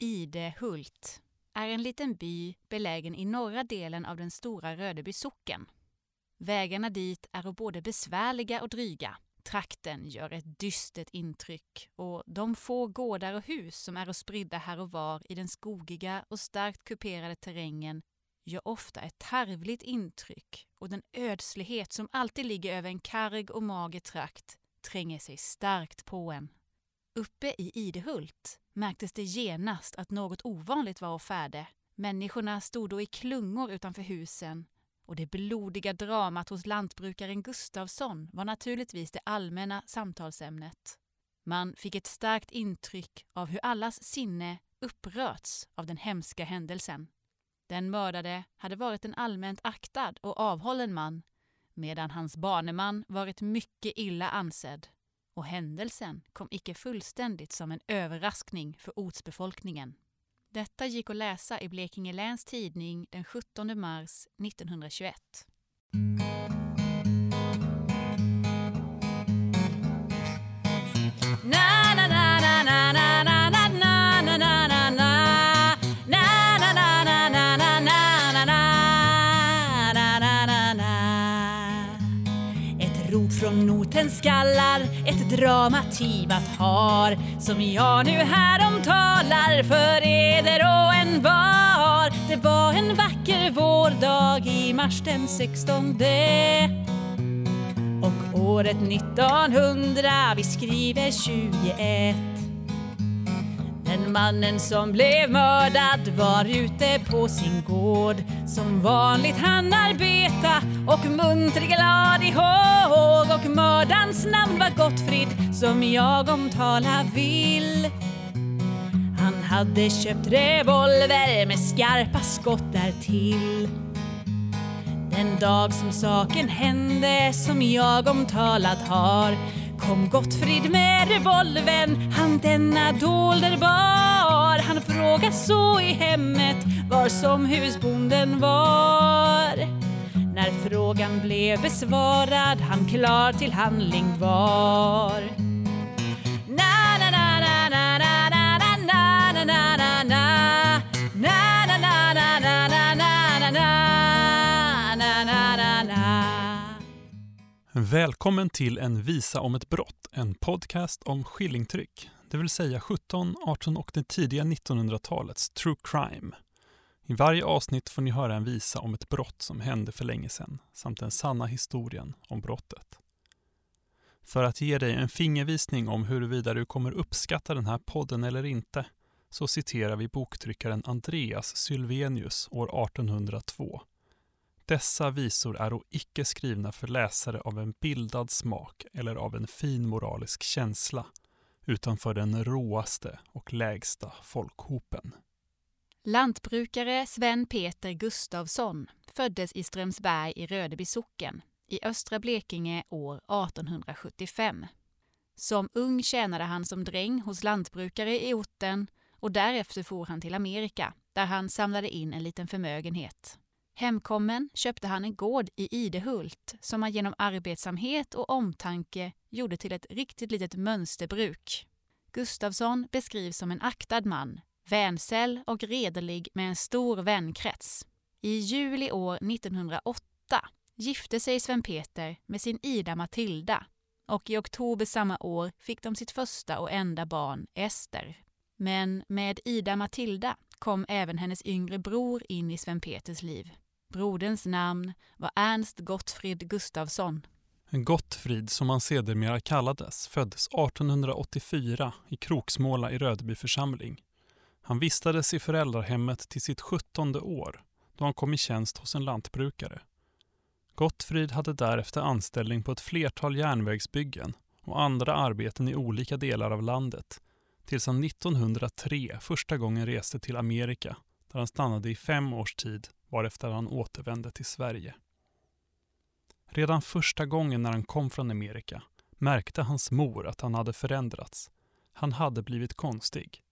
Idehult är en liten by belägen i norra delen av den stora Rödeby socken. Vägarna dit är både besvärliga och dryga. Trakten gör ett dystert intryck och de få gårdar och hus som är spridda här och var i den skogiga och starkt kuperade terrängen gör ofta ett tarvligt intryck och den ödslighet som alltid ligger över en karg och mager trakt tränger sig starkt på en. Uppe i Idehult märktes det genast att något ovanligt var å färde. Människorna stod då i klungor utanför husen och det blodiga dramat hos lantbrukaren Gustavsson var naturligtvis det allmänna samtalsämnet. Man fick ett starkt intryck av hur allas sinne upprörts av den hemska händelsen. Den mördade hade varit en allmänt aktad och avhållen man medan hans baneman varit mycket illa ansedd och händelsen kom icke fullständigt som en överraskning för ortsbefolkningen. Detta gick att läsa i Blekinge Läns Tidning den 17 mars 1921. Na, na, na, från noten skallar, ett dramativat har som jag nu härom talar för eder och en var. Det var en vacker vårdag i mars den 16 och året 1900, vi skriver 21. Mannen som blev mördad var ute på sin gård. Som vanligt han arbeta och munter glad i håg. Och mördarens namn var Gottfrid som jag omtala vill. Han hade köpt revolver med skarpa skott därtill. Den dag som saken hände som jag omtalat har kom Gottfrid med revolven, han denna dolder bar. Han frågade så i hemmet var som husbonden var. När frågan blev besvarad han klar till handling var. Välkommen till En visa om ett brott, en podcast om skillingtryck, det vill säga 17, 18 och det tidiga 1900-talets true crime. I varje avsnitt får ni höra en visa om ett brott som hände för länge sedan, samt den sanna historien om brottet. För att ge dig en fingervisning om huruvida du kommer uppskatta den här podden eller inte, så citerar vi boktryckaren Andreas Sylvenius år 1802 dessa visor är icke skrivna för läsare av en bildad smak eller av en fin moralisk känsla, utan för den råaste och lägsta folkhopen. Lantbrukare Sven Peter Gustavsson föddes i Strömsberg i Rödeby socken i östra Blekinge år 1875. Som ung tjänade han som dräng hos lantbrukare i orten och därefter for han till Amerika där han samlade in en liten förmögenhet. Hemkommen köpte han en gård i Idehult som han genom arbetsamhet och omtanke gjorde till ett riktigt litet mönsterbruk. Gustavsson beskrivs som en aktad man, vänsäll och redlig med en stor vänkrets. I juli år 1908 gifte sig Sven Peter med sin Ida Matilda och i oktober samma år fick de sitt första och enda barn, Ester. Men med Ida Matilda kom även hennes yngre bror in i Sven Peters liv. Broderns namn var Ernst Gottfrid Gustavsson. Gottfrid, som han sedermera kallades, föddes 1884 i Kroksmåla i Rödeby församling. Han vistades i föräldrahemmet till sitt sjuttonde år, då han kom i tjänst hos en lantbrukare. Gottfrid hade därefter anställning på ett flertal järnvägsbyggen och andra arbeten i olika delar av landet, tills han 1903 första gången reste till Amerika, där han stannade i fem års tid varefter han återvände till Sverige. Redan första gången när han kom från Amerika märkte hans mor att han hade förändrats. Han hade blivit konstig.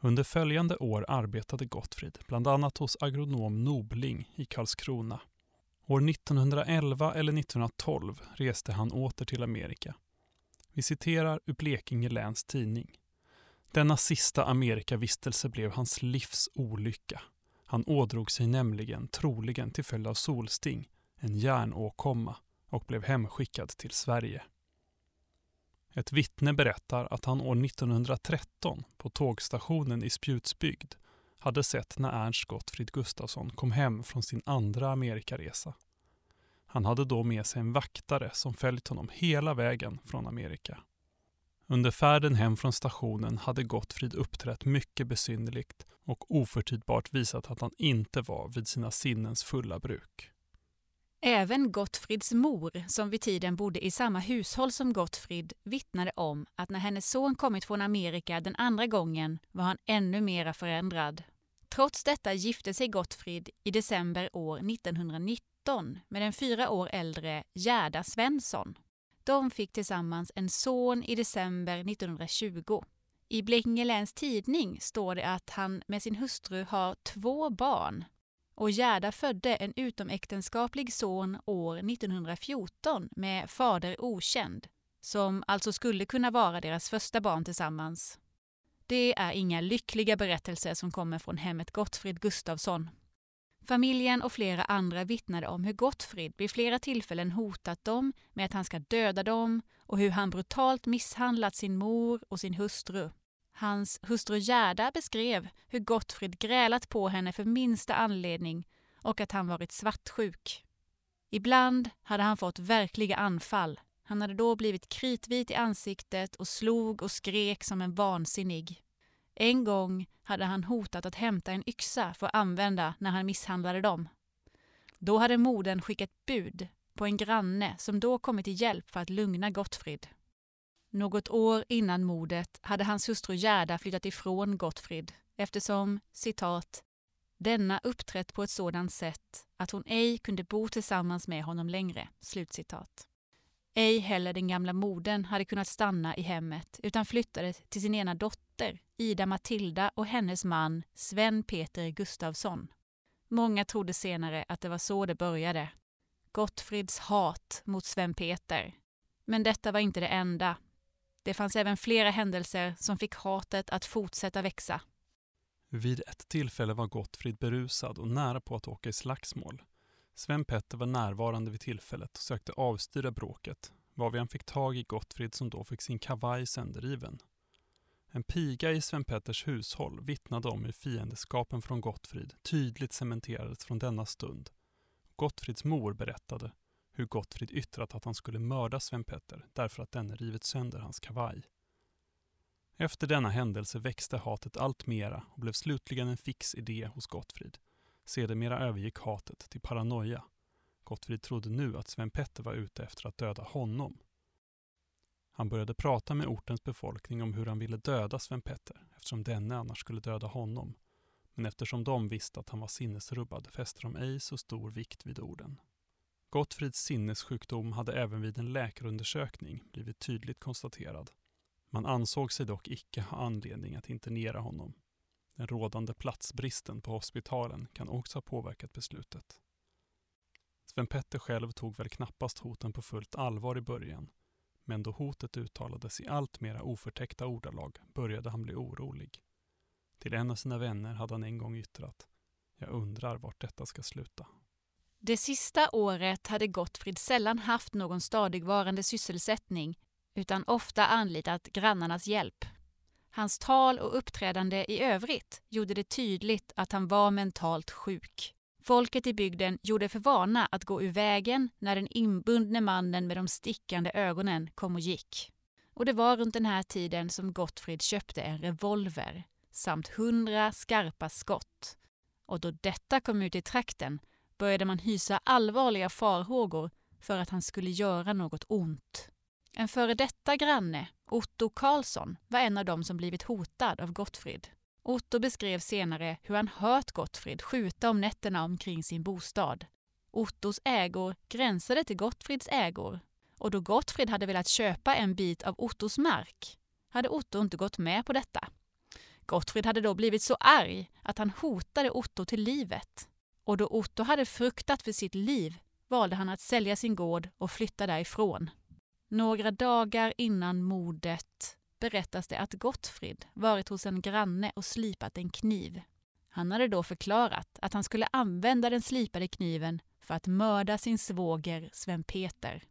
Under följande år arbetade Gottfrid bland annat hos agronom Nobling i Karlskrona. År 1911 eller 1912 reste han åter till Amerika. Vi citerar ur Blekinge Läns Tidning. Denna sista Amerikavistelse blev hans livs olycka. Han ådrog sig nämligen, troligen till följd av solsting, en hjärnåkomma och blev hemskickad till Sverige. Ett vittne berättar att han år 1913 på tågstationen i Spjutsbygd hade sett när Ernst Gottfrid Gustafsson kom hem från sin andra Amerikaresa. Han hade då med sig en vaktare som följt honom hela vägen från Amerika. Under färden hem från stationen hade Gottfrid uppträtt mycket besynnerligt och oförtydbart visat att han inte var vid sina sinnens fulla bruk. Även Gottfrids mor, som vid tiden bodde i samma hushåll som Gottfrid, vittnade om att när hennes son kommit från Amerika den andra gången var han ännu mera förändrad. Trots detta gifte sig Gottfrid i december år 1919 med den fyra år äldre Gerda Svensson. De fick tillsammans en son i december 1920. I Blekinge Läns Tidning står det att han med sin hustru har två barn och Gerda födde en utomäktenskaplig son år 1914 med fader okänd, som alltså skulle kunna vara deras första barn tillsammans. Det är inga lyckliga berättelser som kommer från hemmet Gottfrid Gustafsson. Familjen och flera andra vittnade om hur Gottfrid vid flera tillfällen hotat dem med att han ska döda dem och hur han brutalt misshandlat sin mor och sin hustru. Hans hustru Gerda beskrev hur Gottfrid grälat på henne för minsta anledning och att han varit svartsjuk. Ibland hade han fått verkliga anfall. Han hade då blivit kritvit i ansiktet och slog och skrek som en vansinnig. En gång hade han hotat att hämta en yxa för att använda när han misshandlade dem. Då hade modern skickat bud på en granne som då kommit till hjälp för att lugna Gottfrid. Något år innan mordet hade hans hustru Gerda flyttat ifrån Gottfrid eftersom, citat, denna uppträtt på ett sådant sätt att hon ej kunde bo tillsammans med honom längre. Slutcitat. Ej heller den gamla modern hade kunnat stanna i hemmet utan flyttade till sin ena dotter, Ida Matilda och hennes man Sven Peter Gustavsson. Många trodde senare att det var så det började. Gottfrids hat mot Sven Peter. Men detta var inte det enda. Det fanns även flera händelser som fick hatet att fortsätta växa. Vid ett tillfälle var Gottfrid berusad och nära på att åka i slagsmål. Sven Petter var närvarande vid tillfället och sökte avstyra bråket, varvid han fick tag i Gottfrid som då fick sin kavaj sönderriven. En piga i Sven Petters hushåll vittnade om hur fiendeskapen från Gottfrid tydligt cementerades från denna stund. Gottfrids mor berättade hur Gottfrid yttrat att han skulle mörda Sven Petter därför att denne rivit sönder hans kavaj. Efter denna händelse växte hatet allt mera och blev slutligen en fix idé hos Gottfrid. Sedermera övergick hatet till paranoia. Gottfrid trodde nu att Sven Petter var ute efter att döda honom. Han började prata med ortens befolkning om hur han ville döda Sven Petter eftersom denne annars skulle döda honom. Men eftersom de visste att han var sinnesrubbad fäste de ej så stor vikt vid orden. Gottfrids sinnessjukdom hade även vid en läkarundersökning blivit tydligt konstaterad. Man ansåg sig dock icke ha anledning att internera honom. Den rådande platsbristen på hospitalen kan också ha påverkat beslutet. Sven Petter själv tog väl knappast hoten på fullt allvar i början, men då hotet uttalades i allt mera oförtäckta ordalag började han bli orolig. Till en av sina vänner hade han en gång yttrat ”Jag undrar vart detta ska sluta”. Det sista året hade Gottfrid sällan haft någon stadigvarande sysselsättning utan ofta anlitat grannarnas hjälp. Hans tal och uppträdande i övrigt gjorde det tydligt att han var mentalt sjuk. Folket i bygden gjorde för vana att gå ur vägen när den inbundne mannen med de stickande ögonen kom och gick. Och det var runt den här tiden som Gottfrid köpte en revolver samt hundra skarpa skott. Och då detta kom ut i trakten började man hysa allvarliga farhågor för att han skulle göra något ont. En före detta granne, Otto Karlsson, var en av dem som blivit hotad av Gottfrid. Otto beskrev senare hur han hört Gottfrid skjuta om nätterna omkring sin bostad. Ottos ägor gränsade till Gottfrids ägor och då Gottfrid hade velat köpa en bit av Ottos mark hade Otto inte gått med på detta. Gottfrid hade då blivit så arg att han hotade Otto till livet. Och då Otto hade fruktat för sitt liv valde han att sälja sin gård och flytta därifrån. Några dagar innan mordet berättas det att Gottfrid varit hos en granne och slipat en kniv. Han hade då förklarat att han skulle använda den slipade kniven för att mörda sin svåger Sven Peter.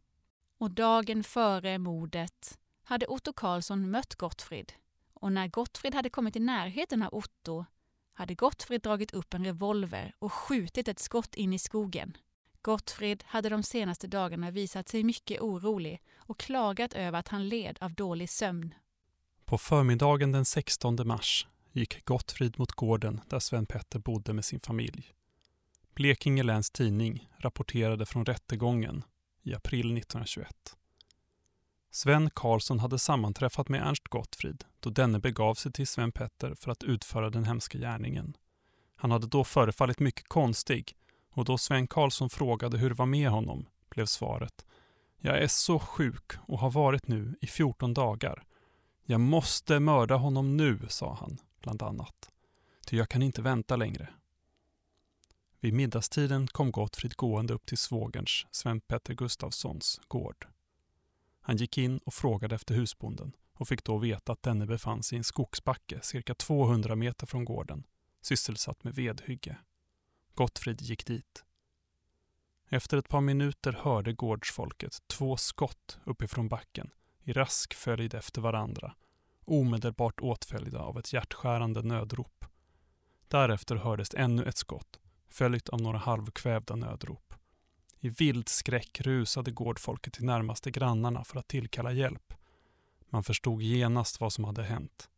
Och dagen före mordet hade Otto Karlsson mött Gottfrid. Och när Gottfrid hade kommit i närheten av Otto hade Gottfrid dragit upp en revolver och skjutit ett skott in i skogen. Gottfrid hade de senaste dagarna visat sig mycket orolig och klagat över att han led av dålig sömn. På förmiddagen den 16 mars gick Gottfrid mot gården där Sven Petter bodde med sin familj. Blekinge Läns Tidning rapporterade från rättegången i april 1921. Sven Karlsson hade sammanträffat med Ernst Gottfrid då denne begav sig till Sven Petter för att utföra den hemska gärningen. Han hade då förefallit mycket konstig och då Sven Karlsson frågade hur det var med honom blev svaret Jag är så sjuk och har varit nu i 14 dagar. Jag måste mörda honom nu, sa han bland annat. Ty jag kan inte vänta längre. Vid middagstiden kom Gottfrid gående upp till svågerns, Sven Petter Gustafssons, gård. Han gick in och frågade efter husbonden och fick då veta att denne befann sig i en skogsbacke cirka 200 meter från gården, sysselsatt med vedhygge. Gottfrid gick dit. Efter ett par minuter hörde gårdsfolket två skott uppifrån backen i rask följd efter varandra, omedelbart åtföljda av ett hjärtskärande nödrop. Därefter hördes ännu ett skott, följt av några halvkvävda nödrop. I vild skräck rusade gårdfolket till närmaste grannarna för att tillkalla hjälp. Man förstod genast vad som hade hänt.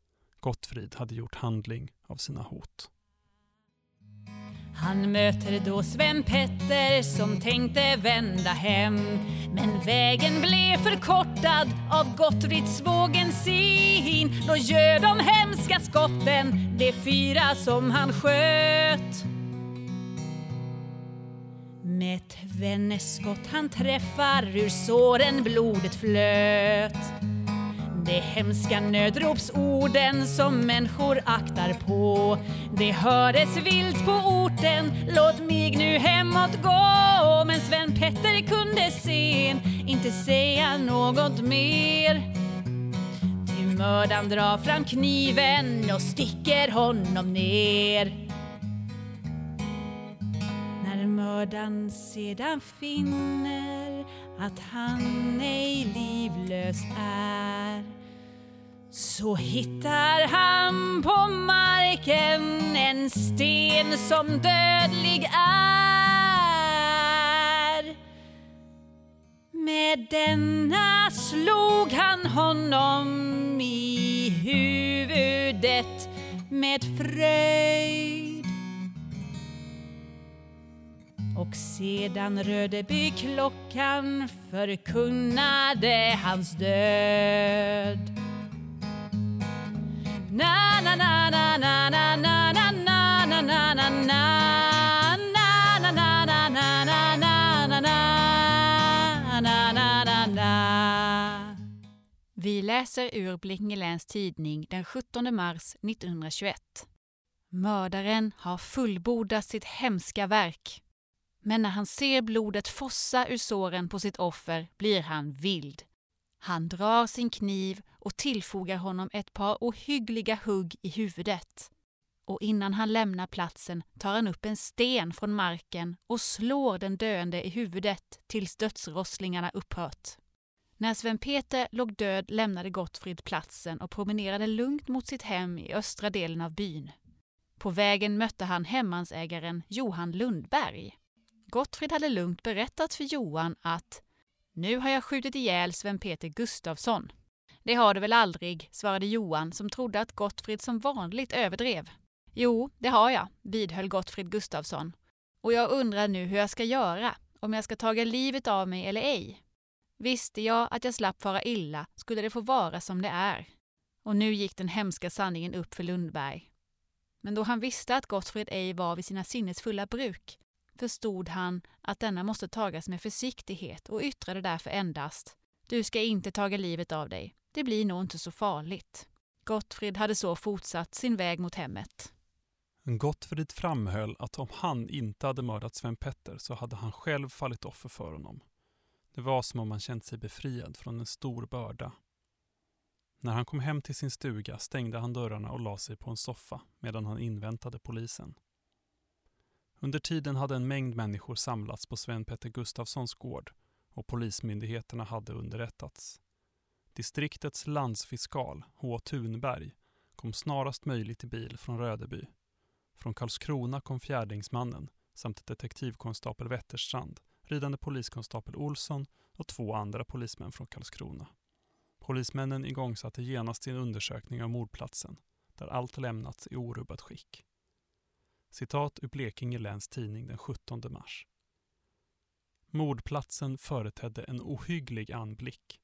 Gottfrid hade gjort handling av sina hot. Han möter då Sven Petter som tänkte vända hem. Men vägen blev förkortad av Gottfrids svågen sin. Då gör de hemska skotten, de fyra som han sköt. Med tvenneskott han träffar ur såren blodet flöt de hemska nödropsorden som människor aktar på. Det hördes vilt på orten, låt mig nu hemåt gå. Men Sven Petter kunde sen inte säga något mer. Till mördaren drar fram kniven och sticker honom ner. När mördaren sedan finner att han ej livlös är så hittar han på marken en sten som dödlig är. Med denna slog han honom i huvudet med fröjd. Och sedan Rödebyklockan förkunnade hans död. Vi läser ur Blekinge Läns Tidning den 17 mars 1921. Mördaren har fullbordat sitt hemska verk. Men när han ser blodet fossa ur såren på sitt offer blir han vild. Han drar sin kniv och tillfogar honom ett par ohyggliga hugg i huvudet. Och innan han lämnar platsen tar han upp en sten från marken och slår den döende i huvudet tills dödsrosslingarna upphört. När Sven Peter låg död lämnade Gottfrid platsen och promenerade lugnt mot sitt hem i östra delen av byn. På vägen mötte han hemmansägaren Johan Lundberg. Gottfrid hade lugnt berättat för Johan att nu har jag skjutit ihjäl Sven-Peter Gustafsson. Det har du väl aldrig, svarade Johan som trodde att Gottfrid som vanligt överdrev. Jo, det har jag, vidhöll Gottfrid Gustafsson. Och jag undrar nu hur jag ska göra, om jag ska taga livet av mig eller ej. Visste jag att jag slapp fara illa skulle det få vara som det är. Och nu gick den hemska sanningen upp för Lundberg. Men då han visste att Gottfrid ej var vid sina sinnesfulla bruk förstod han att denna måste tagas med försiktighet och yttrade därför endast du ska inte taga livet av dig. Det blir nog inte så farligt. Gottfrid hade så fortsatt sin väg mot hemmet. Gottfrid framhöll att om han inte hade mördat Sven Petter så hade han själv fallit offer för honom. Det var som om han känt sig befriad från en stor börda. När han kom hem till sin stuga stängde han dörrarna och la sig på en soffa medan han inväntade polisen. Under tiden hade en mängd människor samlats på Sven Petter Gustafssons gård och polismyndigheterna hade underrättats. Distriktets landsfiskal, H. Thunberg, kom snarast möjligt i bil från Rödeby. Från Karlskrona kom fjärdingsmannen samt detektivkonstapel Wetterstrand, ridande poliskonstapel Olsson och två andra polismän från Karlskrona. Polismännen igångsatte genast sin undersökning av mordplatsen, där allt lämnats i orubbat skick. Citat ur Blekinge läns tidning den 17 mars. Mordplatsen företedde en ohygglig anblick.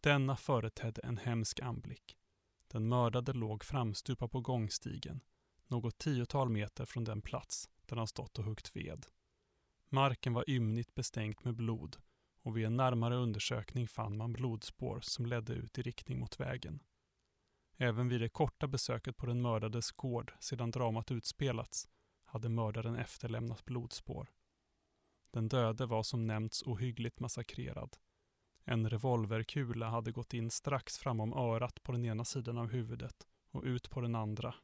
Denna företedde en hemsk anblick. Den mördade låg framstupa på gångstigen, något tiotal meter från den plats där han stått och huggt ved. Marken var ymnigt bestänkt med blod och vid en närmare undersökning fann man blodspår som ledde ut i riktning mot vägen. Även vid det korta besöket på den mördades gård sedan dramat utspelats hade mördaren efterlämnat blodspår. Den döde var som nämnts ohyggligt massakrerad. En revolverkula hade gått in strax framom örat på den ena sidan av huvudet och ut på den andra.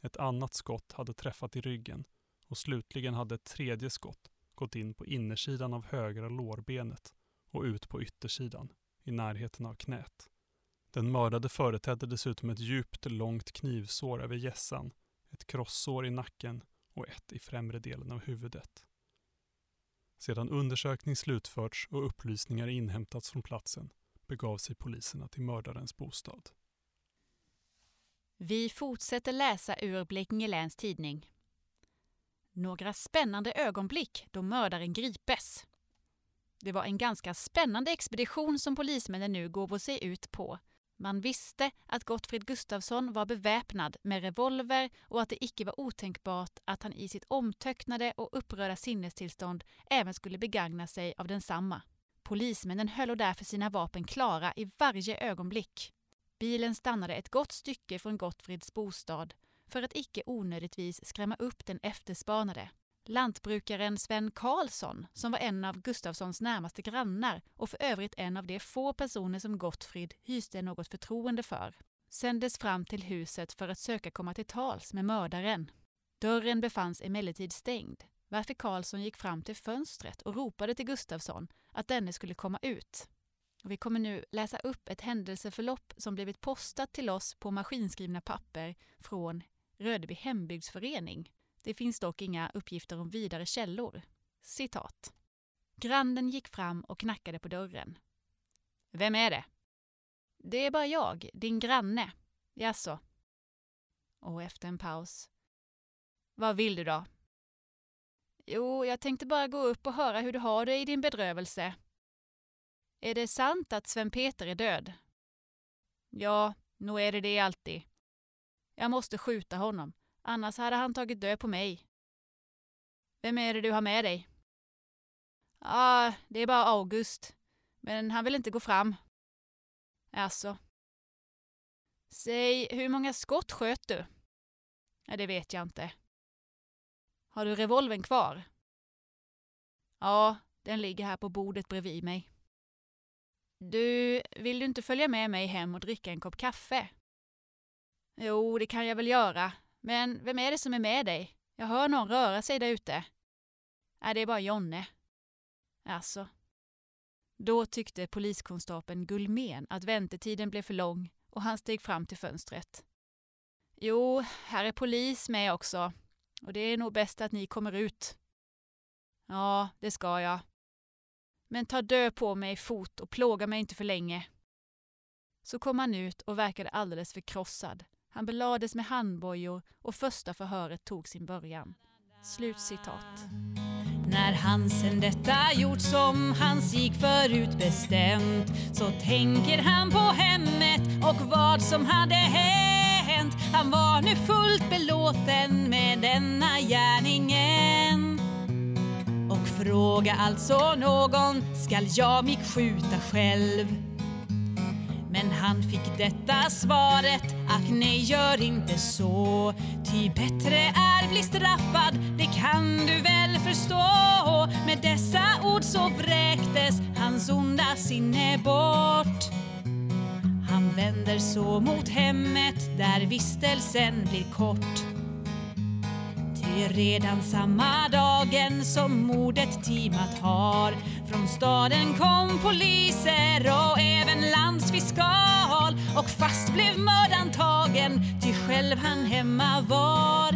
Ett annat skott hade träffat i ryggen och slutligen hade ett tredje skott gått in på innersidan av högra lårbenet och ut på yttersidan, i närheten av knät. Den mördade företedde dessutom ett djupt, långt knivsår över gässan, ett krossår i nacken och ett i främre delen av huvudet. Sedan undersökning slutförts och upplysningar inhämtats från platsen begav sig poliserna till mördarens bostad. Vi fortsätter läsa ur Blekinge Läns Tidning. Några spännande ögonblick då mördaren gripes. Det var en ganska spännande expedition som polismännen nu gåv sig ut på. Man visste att Gottfrid Gustafsson var beväpnad med revolver och att det icke var otänkbart att han i sitt omtöcknade och upprörda sinnestillstånd även skulle begagna sig av densamma. Polismännen höll därför sina vapen klara i varje ögonblick. Bilen stannade ett gott stycke från Gottfrids bostad för att icke onödigtvis skrämma upp den efterspanade. Lantbrukaren Sven Karlsson, som var en av Gustafssons närmaste grannar och för övrigt en av de få personer som Gottfrid hyste något förtroende för, sändes fram till huset för att söka komma till tals med mördaren. Dörren befanns emellertid stängd, varför Karlsson gick fram till fönstret och ropade till Gustafsson att denne skulle komma ut. Och vi kommer nu läsa upp ett händelseförlopp som blivit postat till oss på maskinskrivna papper från Rödeby hembygdsförening. Det finns dock inga uppgifter om vidare källor. Citat. Grannen gick fram och knackade på dörren. Vem är det? Det är bara jag, din granne. Jaså? Och efter en paus. Vad vill du då? Jo, jag tänkte bara gå upp och höra hur du har det i din bedrövelse. Är det sant att Sven Peter är död? Ja, nog är det det alltid. Jag måste skjuta honom, annars hade han tagit död på mig. Vem är det du har med dig? Ja, ah, det är bara August, men han vill inte gå fram. Alltså. Säg, hur många skott sköt du? Ja, det vet jag inte. Har du revolven kvar? Ja, den ligger här på bordet bredvid mig. Du, vill du inte följa med mig hem och dricka en kopp kaffe? Jo, det kan jag väl göra. Men vem är det som är med dig? Jag hör någon röra sig där ute. Nej, det är bara Jonne. Alltså. Då tyckte poliskonstapeln Gullmén att väntetiden blev för lång och han steg fram till fönstret. Jo, här är polis med också och det är nog bäst att ni kommer ut. Ja, det ska jag. Men ta död på mig fot och plåga mig inte för länge. Så kom han ut och verkade alldeles förkrossad. Han belades med handbojor och första förhöret tog sin början. Slutcitat. När han sen detta gjort som han sig förut bestämt så tänker han på hemmet och vad som hade hänt. Han var nu fullt belåten med denna gärningen och fråga alltså någon, skall jag mig skjuta själv? Men han fick detta svaret, ack nej gör inte så. Ty bättre är bli straffad, det kan du väl förstå. Med dessa ord så vräktes hans onda sinne bort. Han vänder så mot hemmet där vistelsen blir kort. Ty redan samma dagen som mordet timat har från staden kom poliser och även landsfiskal och fast blev mördaren tagen ty själv han hemma var.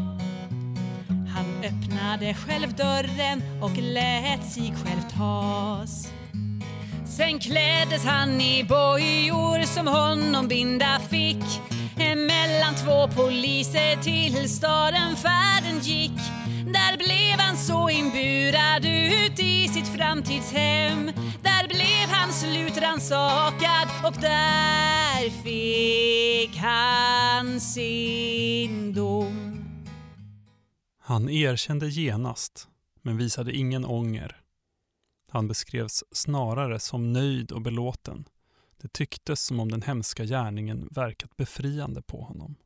Han öppnade själv dörren och lät sig själv tas. Sen kläddes han i bojor som honom binda fick mellan två poliser till staden färden gick Där blev han så inburad ut i sitt framtidshem Där blev han slutransakad och där fick han sin dom Han erkände genast, men visade ingen ånger. Han beskrevs snarare som nöjd och belåten. Det tycktes som om den hemska gärningen verkat befriande på honom.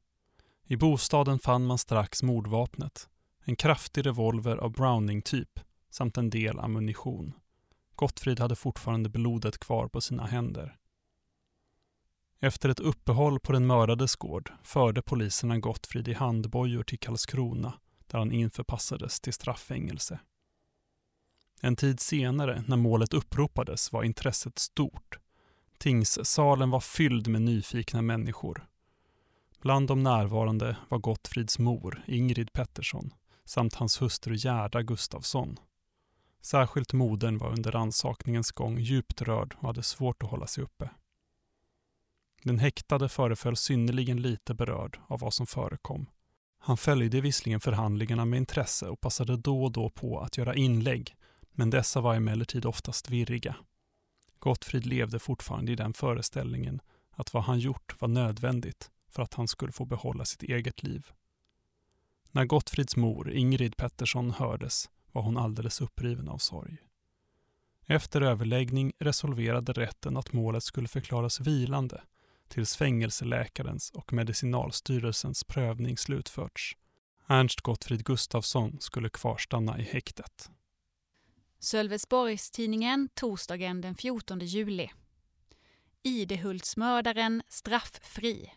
I bostaden fann man strax mordvapnet. En kraftig revolver av Browning-typ samt en del ammunition. Gottfrid hade fortfarande blodet kvar på sina händer. Efter ett uppehåll på den mördades gård förde poliserna Gottfrid i handbojor till Karlskrona där han införpassades till strafffängelse. En tid senare, när målet uppropades, var intresset stort. Tingssalen var fylld med nyfikna människor. Bland de närvarande var Gottfrids mor, Ingrid Pettersson, samt hans hustru Gerda Gustafsson. Särskilt modern var under rannsakningens gång djupt rörd och hade svårt att hålla sig uppe. Den häktade föreföll synnerligen lite berörd av vad som förekom. Han följde visserligen förhandlingarna med intresse och passade då och då på att göra inlägg men dessa var emellertid oftast virriga. Gottfrid levde fortfarande i den föreställningen att vad han gjort var nödvändigt för att han skulle få behålla sitt eget liv. När Gottfrids mor, Ingrid Pettersson, hördes var hon alldeles uppriven av sorg. Efter överläggning resolverade rätten att målet skulle förklaras vilande tills fängelseläkarens och medicinalstyrelsens prövning slutförts. Ernst Gottfrid Gustafsson skulle kvarstanna i häktet. Sölvesborgstidningen torsdagen den 14 juli. Idehultsmördaren strafffri.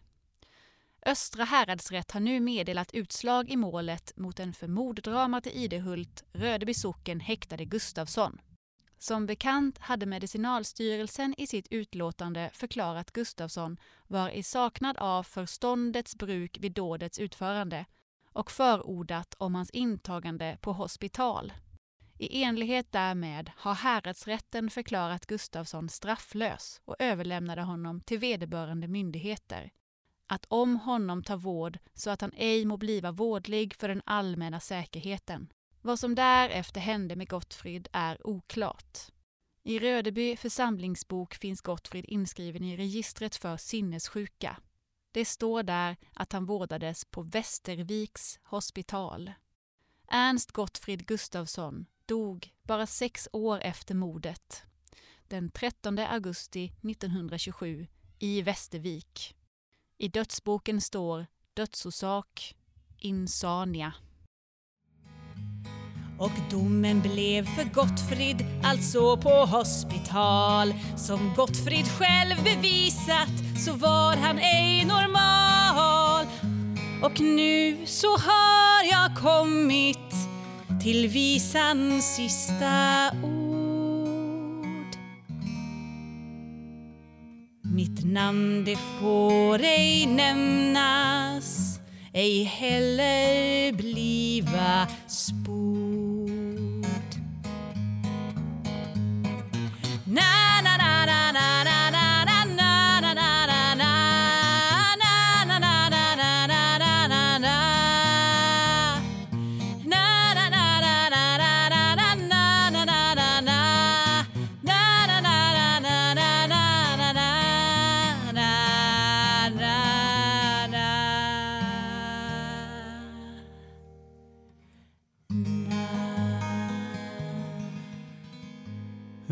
Östra häradsrätt har nu meddelat utslag i målet mot den för morddramat i Idehult, Rödeby socken, häktade Gustafsson. Som bekant hade Medicinalstyrelsen i sitt utlåtande förklarat Gustafsson var i saknad av förståndets bruk vid dådets utförande och förordat om hans intagande på hospital. I enlighet därmed har häradsrätten förklarat Gustafsson strafflös och överlämnade honom till vederbörande myndigheter. Att om honom ta vård så att han ej må bliva vårdlig för den allmänna säkerheten. Vad som därefter hände med Gottfrid är oklart. I Rödeby församlingsbok finns Gottfrid inskriven i registret för sinnessjuka. Det står där att han vårdades på Västerviks hospital. Ernst Gottfrid Gustafsson dog bara sex år efter mordet. Den 13 augusti 1927 i Västervik. I dödsboken står dödsorsak insania. Och domen blev för Gottfrid, alltså på hospital. Som Gottfrid själv bevisat så var han ej normal. Och nu så har jag kommit till visans sista ord. Mitt namn det får ej nämnas, ej heller bliva spår.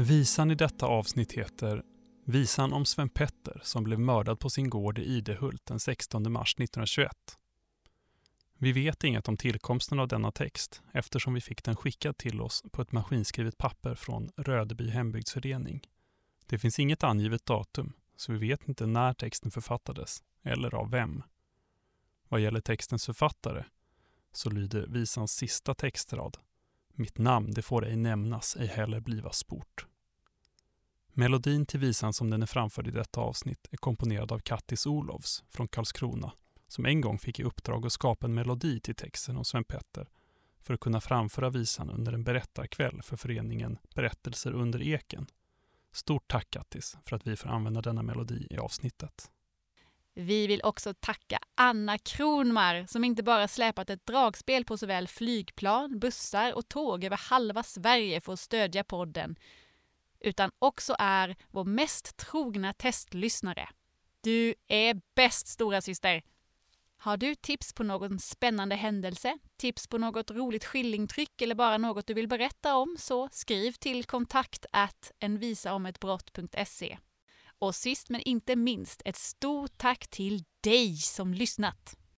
Visan i detta avsnitt heter Visan om Sven Petter som blev mördad på sin gård i Idehult den 16 mars 1921. Vi vet inget om tillkomsten av denna text eftersom vi fick den skickad till oss på ett maskinskrivet papper från Rödeby hembygdsförening. Det finns inget angivet datum så vi vet inte när texten författades eller av vem. Vad gäller textens författare så lyder visans sista textrad Mitt namn det får ej nämnas, ej heller bliva sport. Melodin till visan som den är framförd i detta avsnitt är komponerad av Kattis Olofs från Karlskrona som en gång fick i uppdrag att skapa en melodi till texten om Sven Petter för att kunna framföra visan under en berättarkväll för föreningen Berättelser under eken. Stort tack Kattis för att vi får använda denna melodi i avsnittet. Vi vill också tacka Anna Kronmar som inte bara släpat ett dragspel på såväl flygplan, bussar och tåg över halva Sverige för att stödja podden, utan också är vår mest trogna testlyssnare. Du är bäst stora syster. Har du tips på någon spännande händelse, tips på något roligt skillingtryck eller bara något du vill berätta om så skriv till kontakt envisaometbrott.se. Och sist men inte minst ett stort tack till dig som lyssnat.